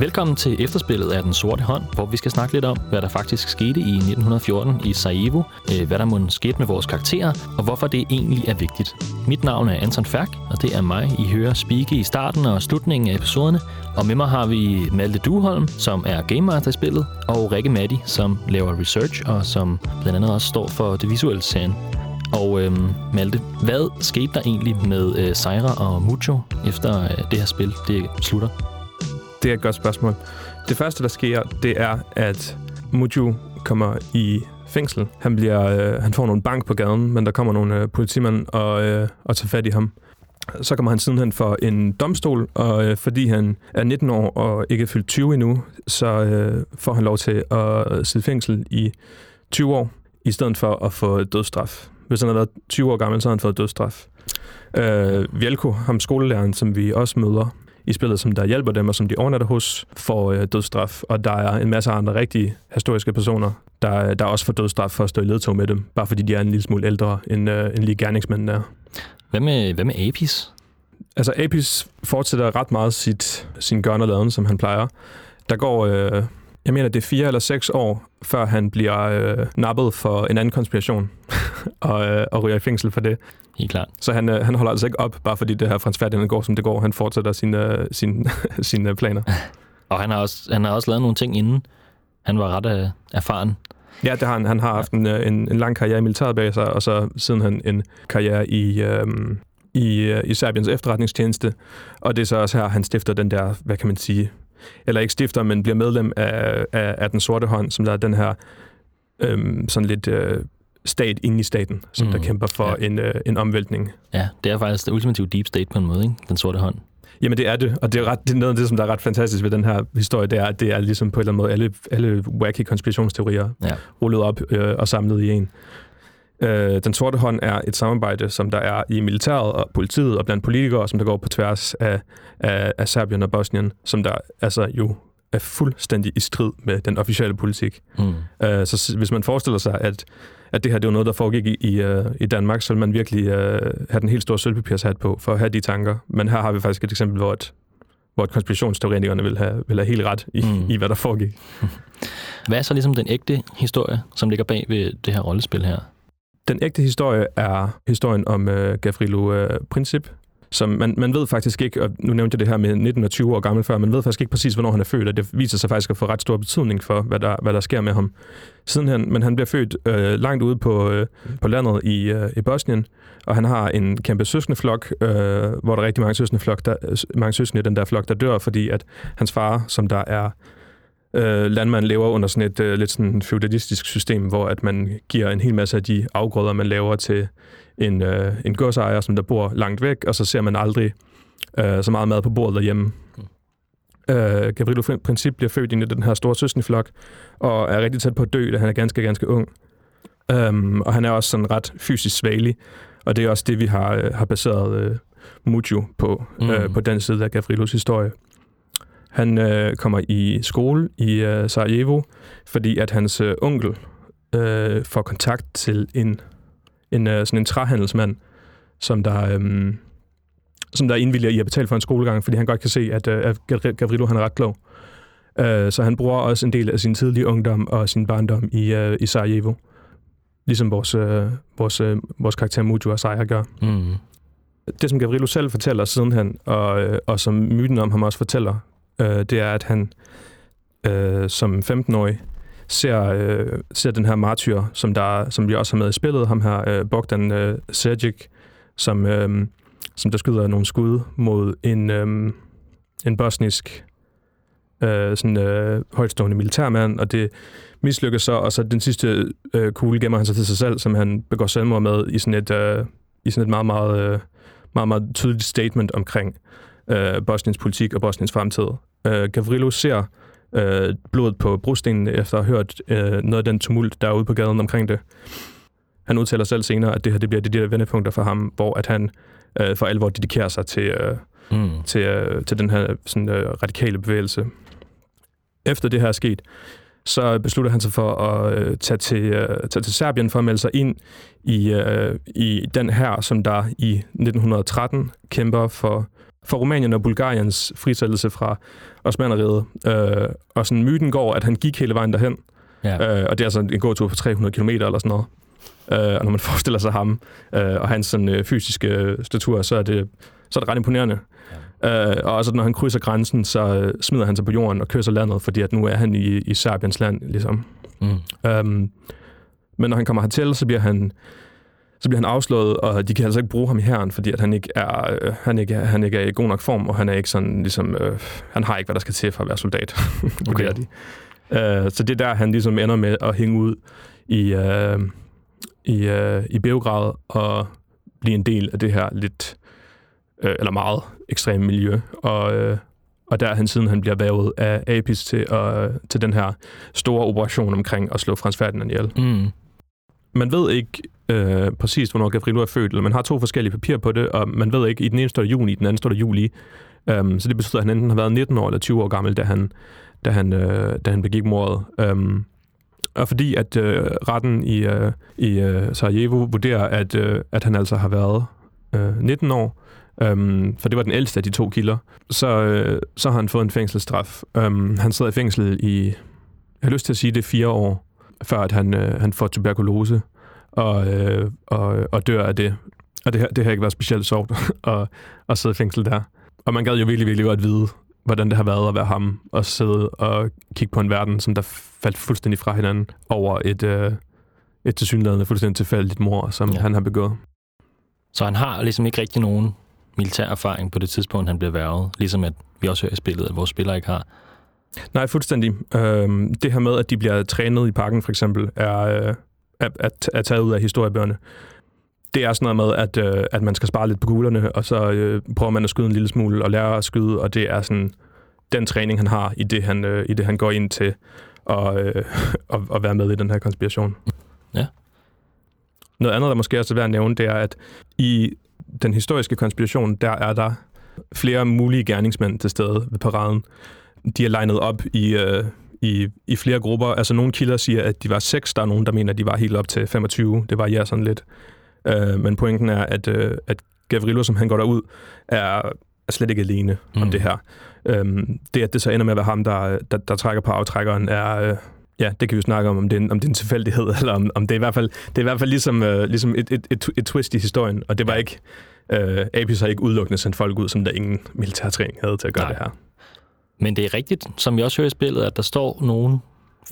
Velkommen til efterspillet af Den Sorte Hånd, hvor vi skal snakke lidt om, hvad der faktisk skete i 1914 i Sarajevo, øh, hvad der må skete med vores karakterer, og hvorfor det egentlig er vigtigt. Mit navn er Anton Færk, og det er mig, I hører speake i starten og slutningen af episoderne. Og med mig har vi Malte Duholm, som er Game Master i spillet, og Rikke Matti, som laver research og som blandt andet også står for det visuelle scene. Og øhm, Malte, hvad skete der egentlig med øh, Sejra og Mucho efter øh, det her spil det slutter? Det er et godt spørgsmål. Det første, der sker, det er, at Muju kommer i fængsel. Han, bliver, øh, han får nogle bank på gaden, men der kommer nogle øh, politimænd og, øh, og tager fat i ham. Så kommer han sidenhen for en domstol, og øh, fordi han er 19 år og ikke er fyldt 20 endnu, så øh, får han lov til at sidde i fængsel i 20 år, i stedet for at få dødsstraf. Hvis han har været 20 år gammel, så har han fået dødsstraf. Øh, Vjelko, ham skolelæreren, som vi også møder, i spillet, som der hjælper dem, og som de overnatter hos, får øh, dødsstraf. Og der er en masse andre rigtige historiske personer, der, der også får dødsstraf for at stå i ledtog med dem, bare fordi de er en lille smule ældre, end, øh, end lige gerningsmændene er. Hvad med, hvad med Apis? Altså, Apis fortsætter ret meget sit, sin gørn og laden, som han plejer. Der går, øh, jeg mener, det er fire eller seks år, før han bliver øh, nappet for en anden konspiration, og, øh, og ryger i fængsel for det. Helt klart. Så han, øh, han holder altså ikke op, bare fordi det her Frans Ferdinand går, som det går. Han fortsætter sine, øh, sine, sine planer. Og han har, også, han har også lavet nogle ting inden. Han var ret øh, erfaren. Ja, det har han. Han har haft en, øh, en, en lang karriere i militæret bag sig, og så siden han en karriere i, øh, i, øh, i Serbiens efterretningstjeneste. Og det er så også her, han stifter den der, hvad kan man sige, eller ikke stifter, men bliver medlem af, af, af Den Sorte Hånd, som der er den her øh, sådan lidt øh, stat inde i staten, som mm. der kæmper for ja. en, øh, en omvæltning. Ja, det er faktisk det ultimative deep state på en måde, ikke? Den sorte hånd. Jamen det er det, og det er, ret, det er noget af det, som der er ret fantastisk ved den her historie, det er, at det er ligesom på en eller anden måde alle, alle wacky konspirationsteorier ja. rullet op øh, og samlet i en. Øh, den sorte hånd er et samarbejde, som der er i militæret og politiet og blandt politikere, som der går på tværs af, af, af Serbien og Bosnien, som der altså jo er fuldstændig i strid med den officielle politik. Mm. Øh, så hvis man forestiller sig, at at det her det var noget, der foregik i, i, uh, i Danmark, så vil man virkelig uh, have den helt store sølvpapirshat på for at have de tanker. Men her har vi faktisk et eksempel, hvor, et, hvor et konspirationsteoretikerne vil have, vil have helt ret i, mm. i, hvad der foregik. Hvad er så ligesom den ægte historie, som ligger bag ved det her rollespil her? Den ægte historie er historien om uh, Gavrilo uh, Princip, som man, man ved faktisk ikke, og nu nævnte jeg det her med 19 og 20 år gammel før, man ved faktisk ikke præcis, hvornår han er født, og det viser sig faktisk at få ret stor betydning for, hvad der, hvad der sker med ham. Siden han, men han bliver født øh, langt ude på, øh, på landet i, øh, i Bosnien, og han har en kæmpe søskendeflok, øh, hvor der er rigtig mange søskende, der, mange søskende i den der flok, der dør, fordi at hans far, som der er øh, landmand lever under sådan et øh, lidt sådan feudalistisk system, hvor at man giver en hel masse af de afgrøder, man laver til en, øh, en godsejer, som der bor langt væk, og så ser man aldrig øh, så meget mad på bordet derhjemme. Mm. Øh, Gavrilo Princip bliver født ind i den her store søskendeflok, og er rigtig tæt på at dø, da han er ganske, ganske ung. Um, og han er også sådan ret fysisk svagelig, og det er også det, vi har, øh, har baseret øh, Mujo på, mm. øh, på den side af Gavrilos historie. Han øh, kommer i skole i øh, Sarajevo, fordi at hans øh, onkel øh, får kontakt til en en, øh, sådan en træhandelsmand, som der, øh, som der indvilliger i at betale for en skolegang, fordi han godt kan se, at, øh, at Gavrilo han er ret klog. Øh, så han bruger også en del af sin tidlige ungdom og sin barndom i, øh, i Sarajevo. Ligesom vores, øh, vores, øh, vores karakter Mujo og Sejer gør. Mm. Det, som Gavrilo selv fortæller sidenhen, og, øh, og som myten om ham også fortæller, øh, det er, at han øh, som 15-årig ser, øh, ser den her martyr, som, der, som vi også har med i spillet, ham her, øh, Bogdan øh, Sergic, som, øh, som der skyder nogle skud mod en, øh, en bosnisk øh, sådan, øh, højtstående militærmand, og det mislykkes så, og så den sidste øh, kugle gemmer han sig til sig selv, som han begår selvmord med i sådan et, øh, i sådan et meget, meget, øh, meget, meget tydeligt statement omkring øh, Bosniens politik og Bosniens fremtid. Øh, Gavrilo ser øh, blodet på brostenen, efter at have hørt øh, noget af den tumult, der er ude på gaden omkring det. Han udtaler selv senere, at det her det bliver de der vendepunkter for ham, hvor at han øh, for alvor dedikerer sig til, øh, mm. til, øh, til den her sådan, øh, radikale bevægelse. Efter det her er sket, så beslutter han sig for at øh, tage, til, øh, tage til Serbien for at melde sig ind i, øh, i den her, som der i 1913 kæmper for for Rumænien og Bulgariens frisættelse fra Osmaneriet. Øh, og sådan myten går, at han gik hele vejen derhen. Ja. Øh, og det er altså en gåtur på 300 km eller sådan noget. Øh, og når man forestiller sig ham øh, og hans sådan, øh, fysiske statur, så er det, så er det ret imponerende. Ja. Øh, og også når han krydser grænsen, så øh, smider han sig på jorden og kysser landet, fordi at nu er han i, i Serbiens land, ligesom. Mm. Øhm, men når han kommer hertil, så bliver han så bliver han afslået, og de kan altså ikke bruge ham i herren, fordi at han ikke er, øh, han ikke han ikke er i god nok form, og han er ikke sådan, ligesom, øh, han har ikke, hvad der skal til for at være soldat, okay. de. Øh, så det er der, han ligesom ender med at hænge ud i, øh, i, øh, i Beograd og blive en del af det her lidt, øh, eller meget ekstreme miljø, og, øh, og der er han siden han bliver vævet af Apis til, øh, til den her store operation omkring at slå Frans Ferdinand ihjel. Mm. Man ved ikke øh, præcis, hvornår Gavrilo er født, eller man har to forskellige papirer på det, og man ved ikke, i den ene står der juni, i den anden står der juli. Um, så det betyder, at han enten har været 19 år eller 20 år gammel, da han, da han, øh, da han begik mordet. Um, og fordi at øh, retten i, øh, i øh, Sarajevo vurderer, at, øh, at han altså har været øh, 19 år, um, for det var den ældste af de to kilder, så, øh, så har han fået en fængselsstraf. Um, han sidder i fængsel i, jeg har lyst til at sige det, fire år, før at han, øh, han får tuberkulose og, øh, og, og dør af det. Og det, det har ikke været specielt sjovt at, at sidde i fængsel der. Og man gad jo virkelig, virkelig godt vide, hvordan det har været at være ham, og sidde og kigge på en verden, som der faldt fuldstændig fra hinanden over et, øh, et tilsyneladende fuldstændig tilfældigt mor, som ja. han har begået. Så han har ligesom ikke rigtig nogen militær erfaring på det tidspunkt, han blev værvet, ligesom at vi også hører i spillet, at vores spillere ikke har. Nej, fuldstændig. Øhm, det her med, at de bliver trænet i parken for eksempel, er, øh, er, er, er taget ud af historiebøgerne. Det er sådan noget med, at, øh, at man skal spare lidt på kuglerne, og så øh, prøver man at skyde en lille smule og lære at skyde, og det er sådan den træning, han har i det, han, øh, i det, han går ind til og, øh, og, og være med i den her konspiration. Ja. Noget andet, der måske også er værd at nævne, det er, at i den historiske konspiration, der er der flere mulige gerningsmænd til stede ved paraden. De er legnet op i, øh, i, i flere grupper. Altså nogle kilder siger, at de var seks, der er nogen, der mener, at de var helt op til 25. Det varierer sådan lidt. Øh, men pointen er, at, øh, at Gavrilo, som han går derud, er, er slet ikke alene mm. om det her. Øhm, det, at det så ender med at være ham, der, der, der trækker på aftrækkeren, er... Øh, ja, det kan vi jo snakke om, om det er en, om det er en tilfældighed, eller om, om det er i hvert fald, det er i hvert fald ligesom, øh, ligesom et, et, et, et twist i historien, og det var ikke... Øh, Apis har ikke udelukkende sendt folk ud, som der ingen militærtræning havde til at gøre Nej. det her. Men det er rigtigt, som vi også hører i spillet, at der står nogen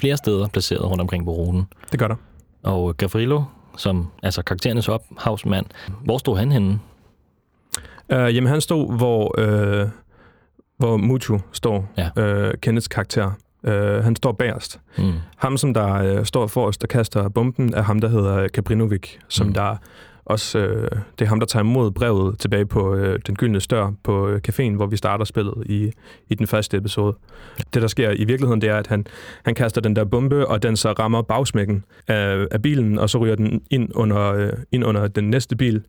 flere steder placeret rundt omkring på ruten. Det gør der. Og Gavrilo, som altså karakterernes ophavsmand, hvor stod han henne? Uh, jamen, han stod, hvor, uh, hvor Mutu står, ja. uh, Kenneths karakter. Uh, han står bagerst. Mm. Ham, som der uh, står forrest og kaster bomben, er ham, der hedder Kabrinovic, som mm. der også, øh, det er ham, der tager imod brevet tilbage på øh, Den Gyldne Stør på øh, caféen, hvor vi starter spillet i, i den første episode. Det, der sker i virkeligheden, det er, at han, han kaster den der bombe, og den så rammer bagsmækken af, af bilen, og så ryger den ind under, øh, ind under den næste bil.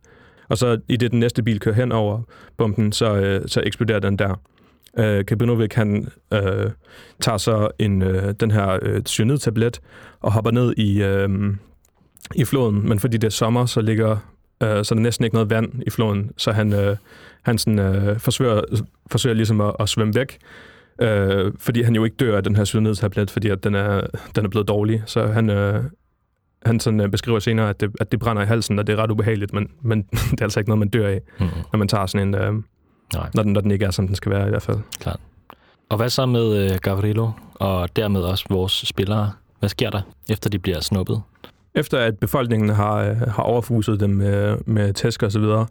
Og så i det, den næste bil kører hen over bomben, så, øh, så eksploderer den der. Øh, Kabinovic, han øh, tager så en, øh, den her øh, cyanidtablet og hopper ned i, øh, i floden, men fordi det er sommer, så ligger øh, så er der næsten ikke noget vand i floden, så han, øh, han sådan, øh, forsøger, forsøger ligesom at, at svømme væk, øh, fordi han jo ikke dør af den her syrenhedstablet, fordi at den, er, den er blevet dårlig, så han, øh, han sådan, øh, beskriver senere, at det, at det brænder i halsen, og det er ret ubehageligt, men, men det er altså ikke noget, man dør af, mm-hmm. når man tager sådan en, øh, Nej. Når, den, når den ikke er, som den skal være i hvert fald. Klart. Og hvad så med øh, Gavrilo, og dermed også vores spillere? Hvad sker der, efter de bliver snuppet? Efter at befolkningen har, øh, har overfuset dem med, med tæsk og så videre,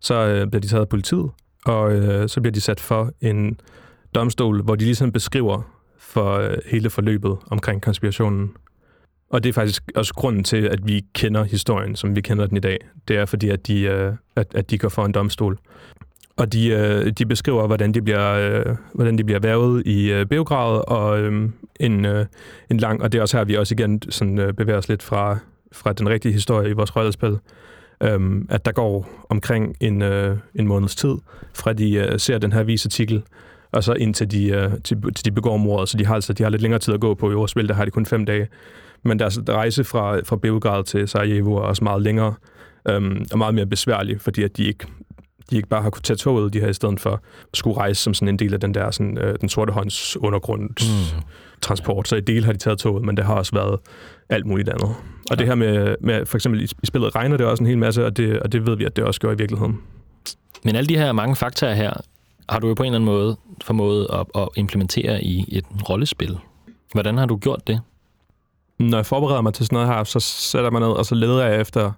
så øh, bliver de taget af politiet, og øh, så bliver de sat for en domstol, hvor de ligesom beskriver for øh, hele forløbet omkring konspirationen. Og det er faktisk også grunden til, at vi kender historien, som vi kender den i dag. Det er fordi, at de, øh, at, at de går for en domstol. Og de, øh, de beskriver, hvordan de bliver, øh, hvordan de bliver værvet i øh, Beograd, og øh, en, øh, en lang, og det er også her, vi også igen sådan, øh, bevæger os lidt fra, fra den rigtige historie i vores rollespil, øh, at der går omkring en, øh, en måneds tid, fra de øh, ser den her visartikel, og så indtil de, øh, til, til de begår mordet. Så de har, altså, de har lidt længere tid at gå på i vores spil, der har de kun fem dage. Men deres rejse fra, fra Beograd til Sarajevo er også meget længere, øhm, og meget mere besværlig, fordi at de ikke de ikke bare har kunnet tage toget, de her i stedet for skulle rejse som sådan en del af den der sådan, øh, den sorte hånds undergrunds mm. transport. Så i del har de taget toget, men det har også været alt muligt andet. Og ja. det her med, med, for eksempel i spillet regner det også en hel masse, og det, og det ved vi, at det også gør i virkeligheden. Men alle de her mange faktorer her, har du jo på en eller anden måde formået at, at implementere i et rollespil. Hvordan har du gjort det? Når jeg forbereder mig til sådan noget her, så sætter man ned, og så leder jeg efter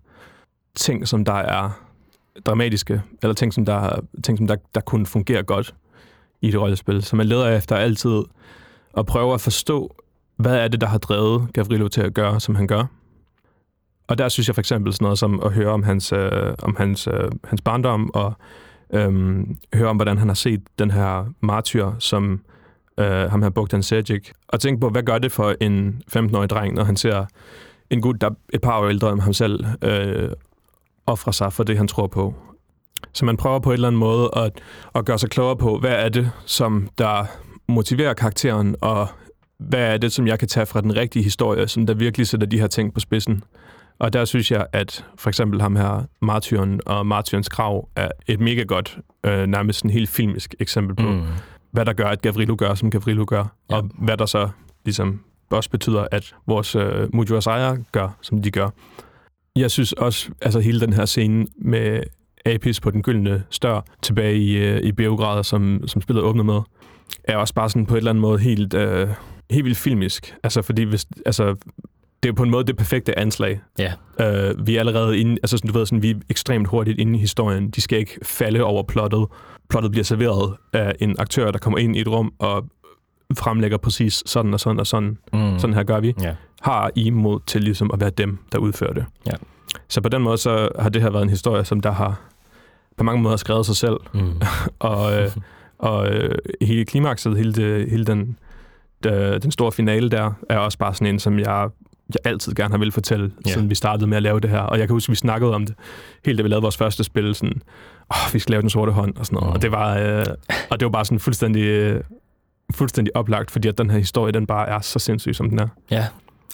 ting, som der er dramatiske, eller ting, som der, ting, som der, der kunne fungere godt i et rollespil. Så man leder efter altid at prøve at forstå, hvad er det, der har drevet Gavrilo til at gøre, som han gør. Og der synes jeg for eksempel sådan noget som at høre om hans, øh, om hans, øh, hans barndom, og øhm, høre om, hvordan han har set den her martyr, som øh, ham her Bogdan Sergic, og tænke på, hvad gør det for en 15-årig dreng, når han ser en gut, der er et par år ældre end ham selv, øh, ofre sig for det, han tror på. Så man prøver på en eller anden måde at, at gøre sig klogere på, hvad er det, som der motiverer karakteren, og hvad er det, som jeg kan tage fra den rigtige historie, som der virkelig sætter de her ting på spidsen. Og der synes jeg, at for eksempel ham her, Martyren og Martyrens krav, er et mega godt, øh, nærmest en helt filmisk eksempel på, mm. hvad der gør, at Gavrilo gør, som Gavrilo gør, ja. og hvad der så ligesom også betyder, at vores øh, Mujuasaya gør, som de gør. Jeg synes også, altså hele den her scene med Apis på den gyldne stør tilbage i, øh, i Beograd, som, som spillet åbner med, er også bare sådan på et eller andet måde helt, øh, helt vildt filmisk. Altså, fordi hvis, altså, det er på en måde det perfekte anslag. Ja. Øh, vi er allerede inde, altså sådan, du ved, sådan, vi er ekstremt hurtigt inde i historien. De skal ikke falde over plottet. Plottet bliver serveret af en aktør, der kommer ind i et rum og fremlægger præcis sådan og sådan og sådan. Mm. Sådan her gør vi. Ja. Har I mod til ligesom at være dem, der udfører det. Ja. Så på den måde, så har det her været en historie, som der har på mange måder skrevet sig selv. Mm. og øh, og øh, hele klimakset, hele, det, hele den, de, den store finale der, er også bare sådan en, som jeg jeg altid gerne har vil fortælle, yeah. siden vi startede med at lave det her. Og jeg kan huske, at vi snakkede om det, helt da vi lavede vores første spil, sådan, åh, vi skal lave den sorte hånd, og sådan noget. Mm. Og, det var, øh, og det var bare sådan fuldstændig, øh, fuldstændig oplagt, fordi at den her historie, den bare er så sindssyg, som den er. Ja,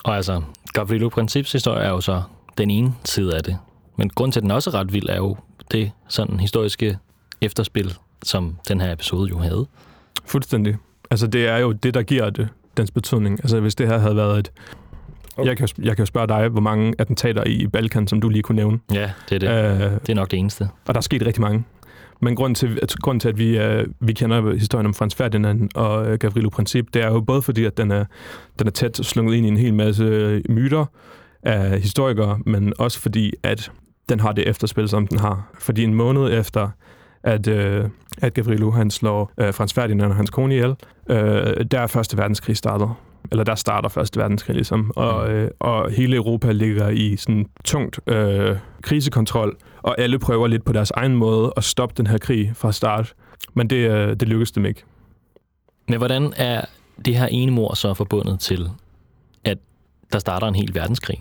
og altså, Gavrilo Princips historie er jo så den ene side af det. Men grund til, at den også er ret vild, er jo det sådan historiske efterspil, som den her episode jo havde. Fuldstændig. Altså, det er jo det, der giver det, dens betydning. Altså, hvis det her havde været et... Okay. Jeg, kan, jeg kan jo spørge dig, hvor mange attentater i Balkan, som du lige kunne nævne. Ja, det er det. Øh, det er nok det eneste. Og der er sket rigtig mange. Men grunden til, at, grunden til, at vi, uh, vi kender historien om Frans Ferdinand og uh, Gavrilo Princip, det er jo både fordi, at den er, den er tæt slunget ind i en hel masse øh, myter af historikere, men også fordi, at den har det efterspil, som den har. Fordi en måned efter, at, øh, at Gavrilo han slår øh, Frans Ferdinand og hans kone ihjel. Øh, der er Første Verdenskrig startet. Eller der starter Første Verdenskrig ligesom. Og, mm. øh, og hele Europa ligger i sådan tungt øh, krisekontrol, og alle prøver lidt på deres egen måde at stoppe den her krig fra start. Men det, øh, det lykkes dem ikke. Men hvordan er det her ene mor så forbundet til, at der starter en hel verdenskrig?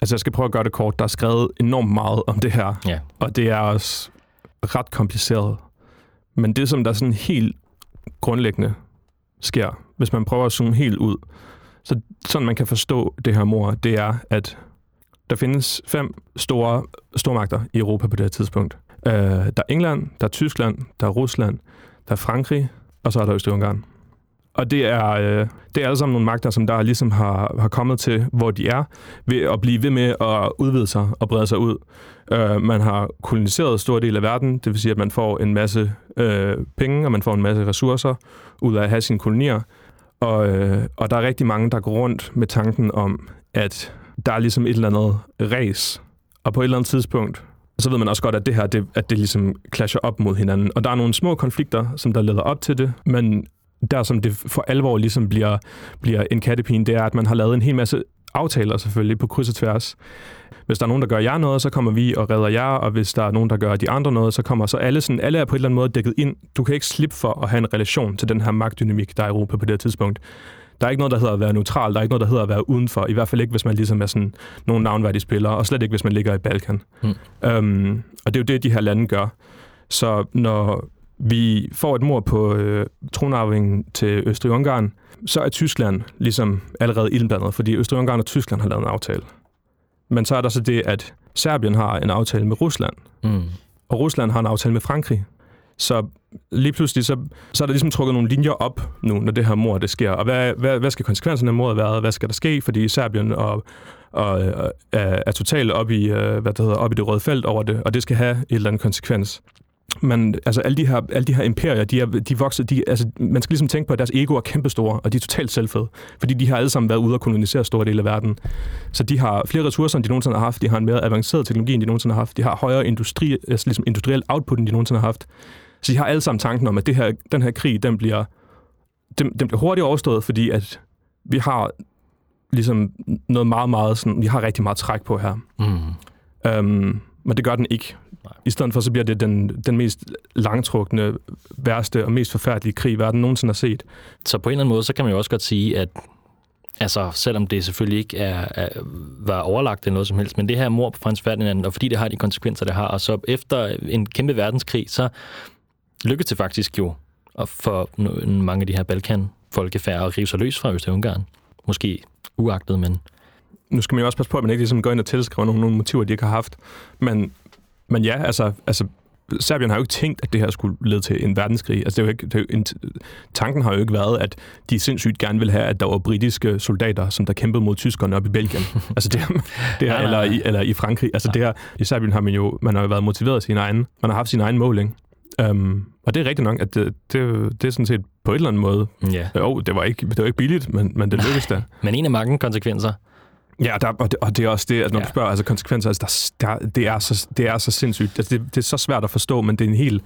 Altså, jeg skal prøve at gøre det kort. Der er skrevet enormt meget om det her. Ja. Og det er også ret kompliceret. Men det, som der sådan helt grundlæggende sker, hvis man prøver at zoome helt ud, så sådan man kan forstå det her mor, det er, at der findes fem store stormagter i Europa på det her tidspunkt. Øh, der er England, der er Tyskland, der er Rusland, der er Frankrig, og så er der Østrig-Ungarn. Og det er, øh, det er alle sammen nogle magter, som der ligesom har, har kommet til, hvor de er, ved at blive ved med at udvide sig og brede sig ud. Øh, man har koloniseret store del af verden, det vil sige, at man får en masse øh, penge, og man får en masse ressourcer ud af at have sine kolonier. Og, øh, og der er rigtig mange, der går rundt med tanken om, at der er ligesom et eller andet race. Og på et eller andet tidspunkt, så ved man også godt, at det her, det, at det ligesom clasher op mod hinanden. Og der er nogle små konflikter, som der leder op til det, men der som det for alvor ligesom bliver, bliver en kattepine, det er, at man har lavet en hel masse aftaler selvfølgelig på kryds og tværs. Hvis der er nogen, der gør jer noget, så kommer vi og redder jer, og hvis der er nogen, der gør de andre noget, så kommer så alle sådan, alle er på en eller anden måde dækket ind. Du kan ikke slippe for at have en relation til den her magtdynamik, der er i Europa på det her tidspunkt. Der er ikke noget, der hedder at være neutral, der er ikke noget, der hedder at være udenfor, i hvert fald ikke, hvis man ligesom er sådan nogle navnværdige spillere, og slet ikke, hvis man ligger i Balkan. Mm. Um, og det er jo det, de her lande gør. Så når vi får et mord på øh, tronarvingen til Østrig-Ungarn, så er Tyskland ligesom allerede ildblandet, fordi Østrig-Ungarn og Tyskland har lavet en aftale. Men så er der så det, at Serbien har en aftale med Rusland. Mm. og Rusland har en aftale med Frankrig. Så lige pludselig, så, så er der ligesom trukket nogle linjer op nu, når det her mord det sker. Og hvad, hvad, hvad skal konsekvenserne af mordet være? Hvad skal der ske? Fordi Serbien og, og, og er, er totalt op i, øh, hvad det hedder, op i det røde felt over det, og det skal have et eller andet konsekvens. Men altså, alle de her, alle de her imperier, de er, de vokser, de, altså, man skal ligesom tænke på, at deres ego er kæmpestore, og de er totalt selvfede. Fordi de har alle sammen været ude og kolonisere store dele af verden. Så de har flere ressourcer, end de nogensinde har haft. De har en mere avanceret teknologi, end de nogensinde har haft. De har højere industri, altså, ligesom industriel output, end de nogensinde har haft. Så de har alle sammen tanken om, at det her, den her krig, den bliver, den, den bliver hurtigt overstået, fordi at vi har ligesom noget meget, meget sådan, vi har rigtig meget træk på her. Mm. Um, men det gør den ikke. Nej. I stedet for, så bliver det den, den mest langtrukne, værste og mest forfærdelige krig, verden nogensinde har set. Så på en eller anden måde, så kan man jo også godt sige, at altså, selvom det selvfølgelig ikke er, er, var overlagt eller noget som helst, men det her mor på Frans Ferdinand, og fordi det har de konsekvenser, det har, og så efter en kæmpe verdenskrig, så lykkedes det faktisk jo for mange af de her Balkan-folkefærd at rive sig løs fra Øst-Ungarn. Måske uagtet, men... Nu skal man jo også passe på, at man ikke ligesom går ind og tilskriver nogle, nogle motiver, de ikke har haft. Men, men ja, altså, altså Serbien har jo ikke tænkt, at det her skulle lede til en verdenskrig. Altså, det er jo ikke, det er jo en, tanken har jo ikke været, at de sindssygt gerne vil have, at der var britiske soldater, som der kæmpede mod tyskerne op i Belgien. altså det, det her, eller, i, eller i Frankrig. Altså det her, i Serbien har man jo, man har jo været motiveret af sin egen, man har haft sin egen måling. Um, og det er rigtigt nok, at det, det, det er sådan set på et eller andet måde. Ja. Jo, det var ikke, det var ikke billigt, men, men det lykkedes da. Men en af mange konsekvenser. Ja, der, og, det, og det er også det, at når ja. du spørger, altså konsekvenser, altså der, der, det, er så, det er så sindssygt. Altså, det, det er så svært at forstå, men det er en helt...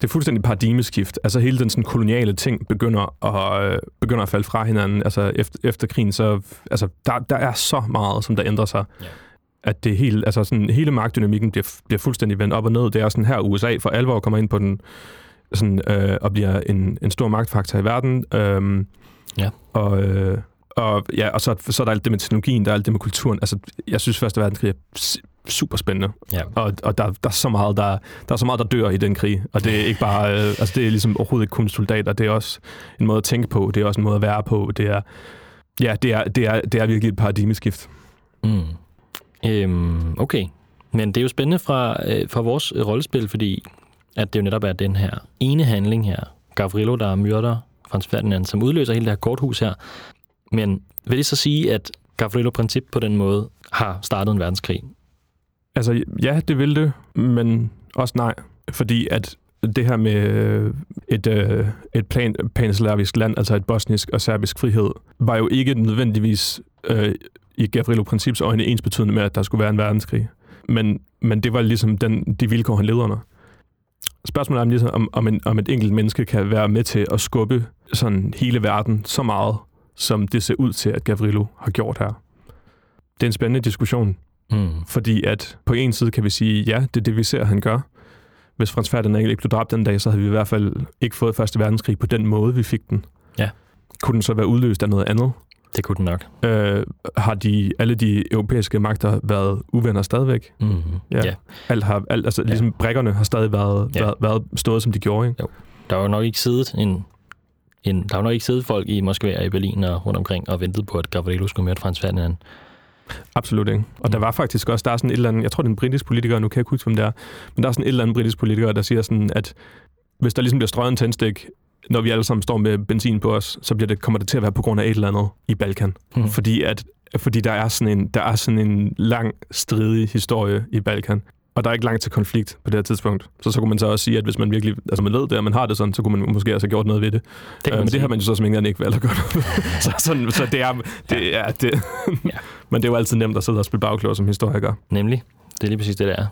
Det er fuldstændig paradigmeskift. Altså hele den sådan koloniale ting begynder at, øh, begynder at falde fra hinanden. Altså efter, efter krigen, så altså, der, der er så meget, som der ændrer sig. Ja at det hele, altså sådan, hele magtdynamikken bliver, bliver fuldstændig vendt op og ned. Det er sådan her, USA for alvor kommer ind på den, sådan, øh, og bliver en, en stor magtfaktor i verden. Øhm, ja. Og, øh, og, ja, og så, så er der alt det med teknologien, der er alt det med kulturen. Altså, jeg synes, Første Verdenskrig er super spændende. Ja. Og, og der, der, er så meget, der, der er så meget, der dør i den krig. Og det er ikke bare, øh, altså det er ligesom overhovedet ikke kun soldater. Det er også en måde at tænke på. Det er også en måde at være på. Det er, ja, det er, det er, det er virkelig et paradigmeskift. Mm. Øhm, okay. Men det er jo spændende fra, øh, fra vores rollespil, fordi at det jo netop er den her ene handling her, Gavrilo, der myrder Frans Ferdinand, som udløser hele det her korthus her. Men vil det så sige, at Gavrilo Princip på den måde har startet en verdenskrig? Altså, ja, det vil det, men også nej. Fordi at det her med øh, et, øh, et plan, panslavisk land, altså et bosnisk og serbisk frihed, var jo ikke nødvendigvis øh, i Gavrilo Princips øjne ens betydende med, at der skulle være en verdenskrig. Men, men det var ligesom den, de vilkår, han levede under. Spørgsmålet er, ligesom, om, om, en, om et enkelt menneske kan være med til at skubbe sådan hele verden så meget, som det ser ud til, at Gavrilo har gjort her. Det er en spændende diskussion, mm. fordi at på en side kan vi sige, ja, det er det, vi ser, han gør. Hvis Frans Ferdinand ikke blev dræbt den dag, så havde vi i hvert fald ikke fået Første Verdenskrig på den måde, vi fik den. Ja. Kunne den så være udløst af noget andet? Det kunne den nok. Øh, har de, alle de europæiske magter været uvenner stadigvæk? Mm-hmm. Ja. ja. Alt har, alt, altså, ja. ligesom brækkerne har stadig været, ja. været, været stået, som de gjorde. Ikke? Jo. Der var nok ikke siddet en, en, der var nok ikke siddet folk i Moskva og i Berlin og rundt omkring og ventet på, at Gavrilo skulle møde Frans Ferdinand. Absolut ikke. Og mm. der var faktisk også, der er sådan et eller andet, jeg tror det er en britisk politiker, nu kan jeg ikke huske, hvem det er, men der er sådan et eller andet britisk politiker, der siger sådan, at hvis der ligesom bliver strøget en tændstik når vi alle sammen står med benzin på os, så bliver det, kommer det til at være på grund af et eller andet i Balkan. Mm. Fordi, at, fordi der, er sådan en, der er sådan en lang, stridig historie i Balkan. Og der er ikke langt til konflikt på det her tidspunkt. Så så kunne man så også sige, at hvis man virkelig, altså man ved det, og man har det sådan, så kunne man måske også have gjort noget ved det. det uh, men sige. det har man jo så som ingen ikke valgt at gøre så, sådan, så det er, det er det. ja. men det er jo altid nemt at sidde og spille bagklog som historiker. Nemlig. Det er lige præcis det, der er.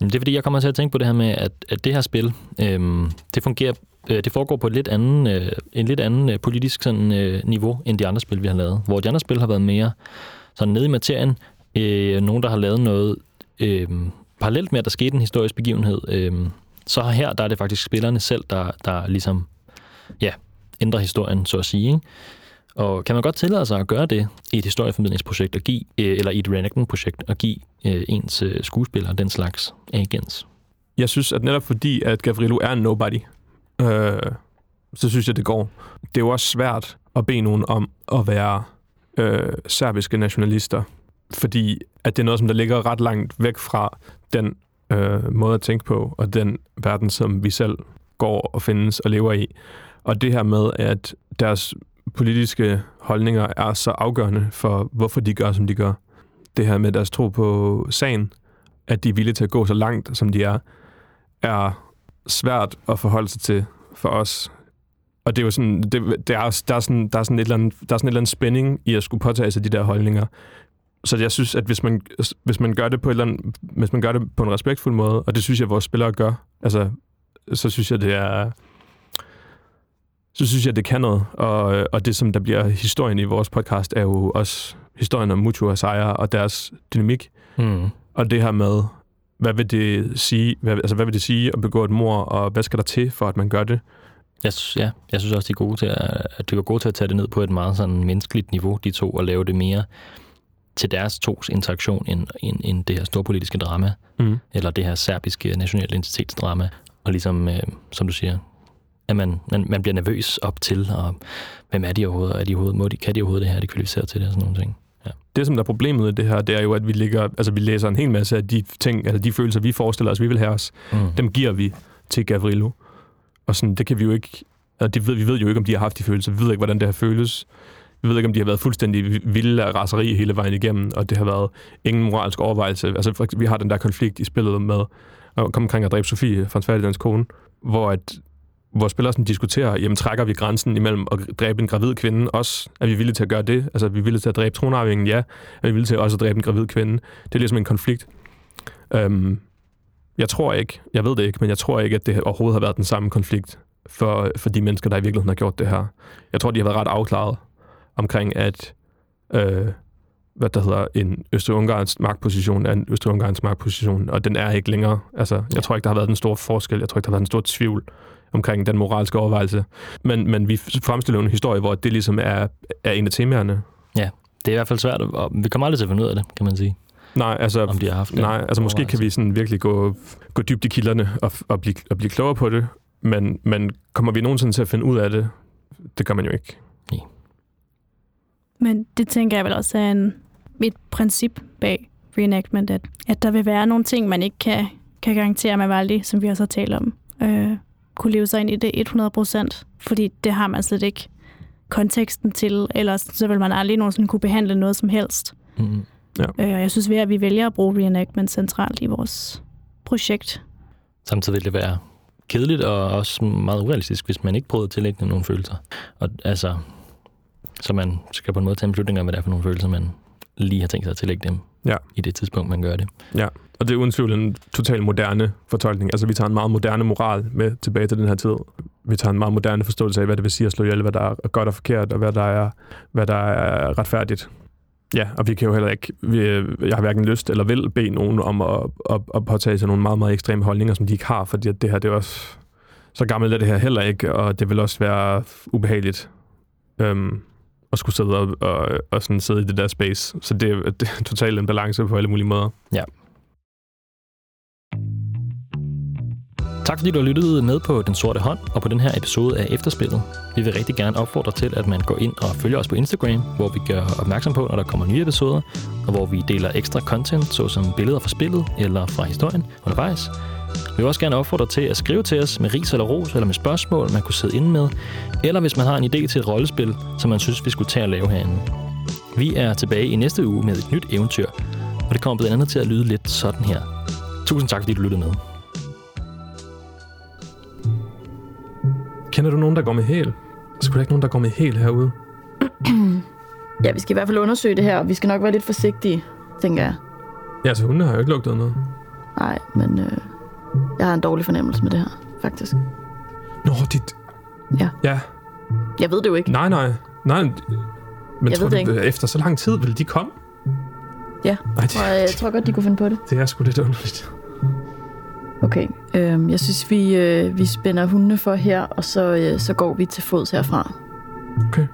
Det er fordi, jeg kommer til at tænke på det her med, at, at det her spil, øhm, det fungerer øh, det foregår på et lidt anden, øh, en lidt anden øh, politisk sådan, øh, niveau, end de andre spil, vi har lavet. Hvor de andre spil har været mere sådan nede i materien. Øh, nogen, der har lavet noget øh, parallelt med, at der skete en historisk begivenhed. Øh, så her, der er det faktisk spillerne selv, der, der ligesom ja, ændrer historien, så at sige. Ikke? Og kan man godt tillade sig at gøre det i et historieformidlingsprojekt, at give, øh, eller i et reenactment-projekt, at give øh, ens øh, skuespiller den slags agens? Jeg synes, at netop fordi, at Gavrilo er en nobody, øh, så synes jeg, det går. Det er jo også svært at bede nogen om at være øh, serbiske nationalister, fordi at det er noget, som der ligger ret langt væk fra den øh, måde at tænke på, og den verden, som vi selv går og findes og lever i. Og det her med, at deres politiske holdninger er så afgørende for, hvorfor de gør, som de gør. Det her med deres tro på sagen, at de er villige til at gå så langt, som de er, er svært at forholde sig til for os. Og det er jo sådan, det, det er, der, er sådan, der, er sådan et eller andet, der er sådan et eller andet spænding i at skulle påtage sig de der holdninger. Så jeg synes, at hvis man, hvis man gør det på et eller andet, hvis man gør det på en respektfuld måde, og det synes jeg, at vores spillere gør, altså, så synes jeg, det er, så synes jeg, det kan noget. Og, og det, som der bliver historien i vores podcast, er jo også historien om Mutu og Sejre og deres dynamik. Mm. Og det her med, hvad vil det sige, hvad, altså, hvad vil det sige at begå et mor, og hvad skal der til, for at man gør det? Jeg, ja, jeg synes også, de er gode til at, at, de er gode til at tage det ned på et meget sådan menneskeligt niveau, de to, og lave det mere til deres tos interaktion end, end, end det her storpolitiske drama, mm. eller det her serbiske nationale identitetsdrama. Og ligesom, øh, som du siger, at man, man, man bliver nervøs op til, og hvem er de overhovedet, er de overhovedet, må de, kan de overhovedet det her, er de kvalificeret til det, og sådan nogle ting. Ja. Det, som der er problemet i det her, det er jo, at vi, ligger, altså, vi læser en hel masse af de ting, altså de følelser, vi forestiller os, vi vil have os, mm. dem giver vi til Gavrilo. Og sådan, det kan vi jo ikke, altså, det ved, vi ved jo ikke, om de har haft de følelser, vi ved ikke, hvordan det har føles. Vi ved ikke, om de har været fuldstændig vilde af raseri hele vejen igennem, og det har været ingen moralsk overvejelse. Altså, vi har den der konflikt i spillet med at komme omkring at dræbe Sofie, Frans Ferdinands kone, hvor at hvor spillere sådan diskuterer, jamen trækker vi grænsen imellem at dræbe en gravid kvinde også? Er vi villige til at gøre det? Altså er vi villige til at dræbe tronarvingen? Ja. Er vi villige til også at dræbe en gravid kvinde? Det er ligesom en konflikt. Øhm, jeg tror ikke, jeg ved det ikke, men jeg tror ikke, at det overhovedet har været den samme konflikt for, for de mennesker, der i virkeligheden har gjort det her. Jeg tror, de har været ret afklaret omkring, at øh, hvad der hedder en Østrig-Ungarns magtposition er en Østrig-Ungarns magtposition, og den er ikke længere. Altså, jeg ja. tror ikke, der har været den store forskel. Jeg tror ikke, der har været en stor tvivl omkring den moralske overvejelse. Men, men vi fremstiller en historie, hvor det ligesom er, er en af temaerne. Ja, det er i hvert fald svært, og vi kommer aldrig til at finde ud af det, kan man sige. Nej, altså, om de har haft nej, altså måske kan vi sådan virkelig gå, gå dybt i kilderne og, og, blive, og blive klogere på det, men, men kommer vi nogensinde til at finde ud af det? Det gør man jo ikke. Men det tænker jeg vel også er en, et princip bag reenactment, at, at der vil være nogle ting, man ikke kan, kan garantere med Valdi, som vi også har talt om. Øh, kunne leve sig ind i det 100 procent, fordi det har man slet ikke konteksten til, ellers så vil man aldrig nogensinde kunne behandle noget som helst. Mm. Ja. Øh, jeg synes, at vi vælger at bruge reenactment centralt i vores projekt. Samtidig vil det være kedeligt og også meget urealistisk, hvis man ikke prøver at tillægge nogle følelser. Og altså, så man skal på en måde tage en beslutning om, hvad det er for nogle følelser, man lige har tænkt sig at tillægge dem ja. i det tidspunkt, man gør det. Ja, og det er uden tvivl en total moderne fortolkning. Altså, vi tager en meget moderne moral med tilbage til den her tid. Vi tager en meget moderne forståelse af, hvad det vil sige at slå ihjel, hvad der er godt og forkert, og hvad der er, hvad der er retfærdigt. Ja, og vi kan jo heller ikke, vi, jeg har hverken lyst eller vil bede nogen om at, at, at påtage sig nogle meget, meget ekstreme holdninger, som de ikke har, fordi det her, det er også, så gammelt er det her heller ikke, og det vil også være ubehageligt. Øhm, at skulle sidde og, og, og sådan sidde i det der space. Så det, det er totalt en balance på alle mulige måder. Ja. Tak fordi du har lyttet med på Den Sorte Hånd og på den her episode af Efterspillet. Vi vil rigtig gerne opfordre til, at man går ind og følger os på Instagram, hvor vi gør opmærksom på, når der kommer nye episoder, og hvor vi deler ekstra content, såsom billeder fra spillet eller fra historien undervejs. Vi vil også gerne opfordre til at skrive til os med ris eller ros, eller med spørgsmål, man kunne sidde inde med, eller hvis man har en idé til et rollespil, som man synes, vi skulle tage at lave herinde. Vi er tilbage i næste uge med et nyt eventyr, og det kommer blandt andet til at lyde lidt sådan her. Tusind tak, fordi du lyttede med. Kender du nogen, der går med hæl? Der skulle da ikke nogen, der går med hæl herude. ja, vi skal i hvert fald undersøge det her, og vi skal nok være lidt forsigtige, tænker jeg. Ja, så hunde har jo ikke lugtet noget. Nej, men øh, jeg har en dårlig fornemmelse med det her, faktisk. Nå, dit... Ja. Ja. Jeg ved det jo ikke. Nej, nej. Nej, men jeg tror du, efter så lang tid vil de komme? Ja, Ej, det... og jeg tror godt, de kunne finde på det. Det er sgu lidt underligt. Okay, øhm, jeg synes, vi, øh, vi spænder hundene for her, og så, øh, så går vi til fods herfra. Okay.